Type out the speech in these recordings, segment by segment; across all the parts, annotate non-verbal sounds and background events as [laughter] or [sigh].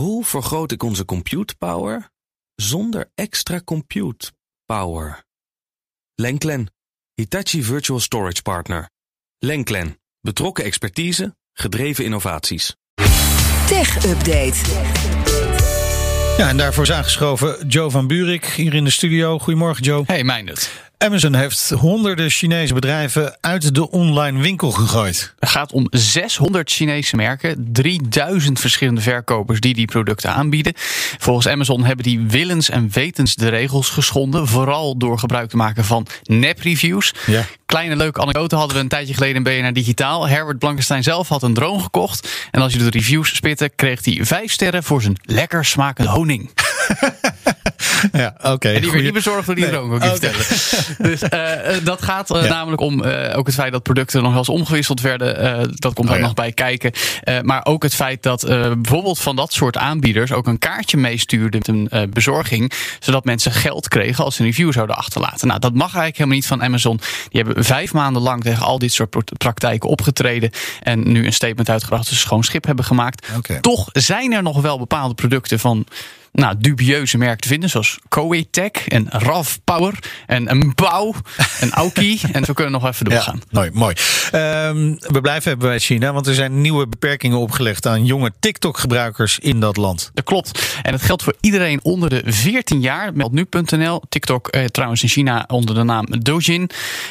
Hoe vergroot ik onze compute power zonder extra compute power? Lenklen, Hitachi Virtual Storage Partner. Lenklen, betrokken expertise, gedreven innovaties. Tech Update. Ja, en daarvoor is aangeschoven Joe van Buurik hier in de studio. Goedemorgen, Joe. Hey, Meindert. Amazon heeft honderden Chinese bedrijven uit de online winkel gegooid. Het gaat om 600 Chinese merken, 3000 verschillende verkopers die die producten aanbieden. Volgens Amazon hebben die willens en wetens de regels geschonden, vooral door gebruik te maken van nep-reviews. Ja. Kleine leuke anekdote hadden we een tijdje geleden in BNR Digitaal. Herbert Blankenstein zelf had een drone gekocht. En als je de reviews spitte, kreeg hij vijf sterren voor zijn lekker smakende honing. [laughs] [laughs] Ja, oké. En die werd niet bezorgd door die Nee. Oké. vertellen. [laughs] Dus eh, eh, dat gaat eh, Ja. namelijk om ook het feit dat producten nog wel eens omgewisseld werden. dat komt Oh, ja. nog bij kijken. Maar ook het feit dat bijvoorbeeld van dat soort aanbieders ook een kaartje meestuurden met een bezorging. Zodat mensen geld kregen als ze een review zouden achterlaten. Nou, dat mag eigenlijk helemaal niet van Amazon. Die hebben vijf maanden lang tegen al dit soort praktijken opgetreden. En nu een statement uitgebracht dat ze schoon schip hebben gemaakt. Toch zijn er nog wel bepaalde producten van nou, dubieuze merken te vinden. Zoals Koei-Tech en RAV Power en een Bouw en Aoki. [laughs] en zo kunnen we nog even doorgaan. Ja, mooi, mooi. Ehm, we blijven bij China, want er zijn nieuwe beperkingen opgelegd aan jonge TikTok-gebruikers in dat land. Dat klopt. En dat geldt voor iedereen onder de 14 jaar. Meld nu.nl. TikTok eh, trouwens in China onder de naam Douyin.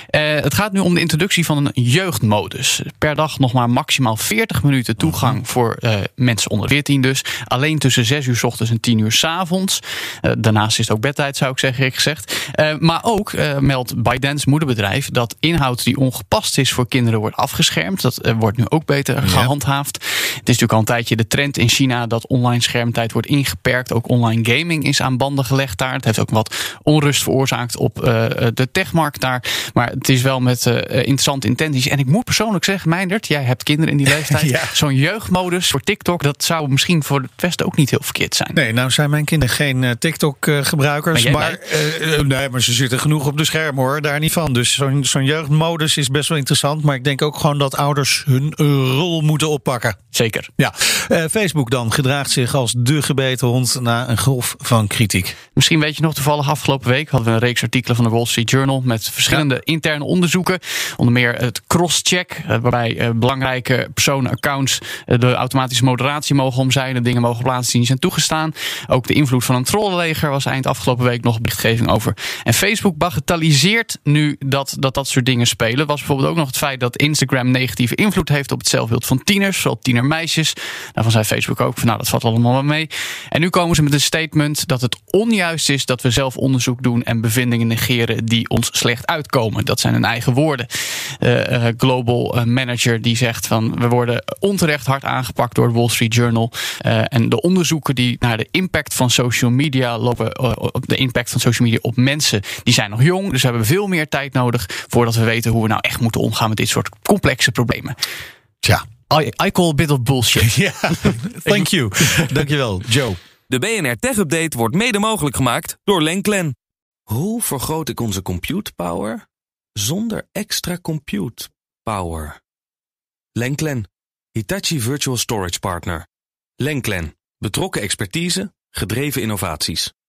Eh, het gaat nu om de introductie van een jeugdmodus. Per dag nog maar maximaal 40 minuten toegang voor eh, mensen onder 14 dus. Alleen tussen 6 uur 's ochtends en 10 uur 's avonds. Eh, daarnaast is het ook bedtijd zou ik zeggen, gezegd. Eh, maar ook eh, meldt ByteDance moederbedrijf dat inhoud die ongepast is voor kinderen wordt afgeschermd. Dat wordt nu ook beter gehandhaafd. Het is natuurlijk al een tijdje de trend in China dat online schermtijd wordt ingeperkt. Ook online gaming is aan banden gelegd daar. Het heeft ook wat onrust veroorzaakt op de techmarkt daar. Maar het is wel met interessante intenties. En ik moet persoonlijk zeggen, Meindert, jij hebt kinderen in die [laughs] leeftijd. Ja. Zo'n jeugdmodus voor TikTok, dat zou misschien voor het Westen ook niet heel verkeerd zijn. Nee, nou zijn mijn kinderen geen eh, TikTok-gebruikers. Maar Maar, eh, eh, nee, maar ze zitten genoeg op de schermen hoor, daar niet van. Dus zo'n zo'n jeugdmodus is best wel interessant. Maar ik denk ook gewoon dat ouders hun eh, rol moeten oppakken. Zeker. Ja, Eh, Facebook dan gedraagt zich als de gebeten hond na een golf van kritiek. Misschien weet je nog toevallig afgelopen week hadden we een reeks artikelen van de Wall Street Journal met verschillende interne onderzoeken. Onder meer het crosscheck, eh, waarbij eh, belangrijke personenaccounts eh, de automatische moderatie mogen omzeilen, dingen mogen plaatsen die niet zijn toegestaan. Ook de invloed van een trollenleger was eind afgelopen week nog berichtgeving over. En Facebook bagatelliseert nu dat dat, dat soort dingen spelen. Was bijvoorbeeld ook nog het feit dat Instagram negatieve invloed heeft op het zelfbeeld van tieners, vooral tienermeisjes. Daarvan zei Facebook ook van nou dat valt allemaal wel mee. En nu komen ze met een statement dat het onjuist is dat we zelf onderzoek doen en bevindingen negeren die ons slecht uitkomen. Dat zijn hun eigen woorden. Eh, global eh, manager die zegt van we worden onterecht hard aangepakt door het Wall Street Journal. Eh, en de onderzoeken die naar de impact van social media lopen, eh, op de impact van social media op mensen, die zijn nog jong. Dus we hebben veel meer tijd nodig voordat we weten hoe we nou echt moeten omgaan met dit soort complexe problemen. Tja. I, I call a bit of bullshit. [laughs] Ja, thank you. [laughs] Dankjewel, Joe. De BNR Tech Update wordt mede mogelijk gemaakt door Lenklen. Hoe vergroot ik onze compute power zonder extra compute power? Lenklen, Hitachi Virtual Storage Partner. Lenklen, betrokken expertise, gedreven innovaties.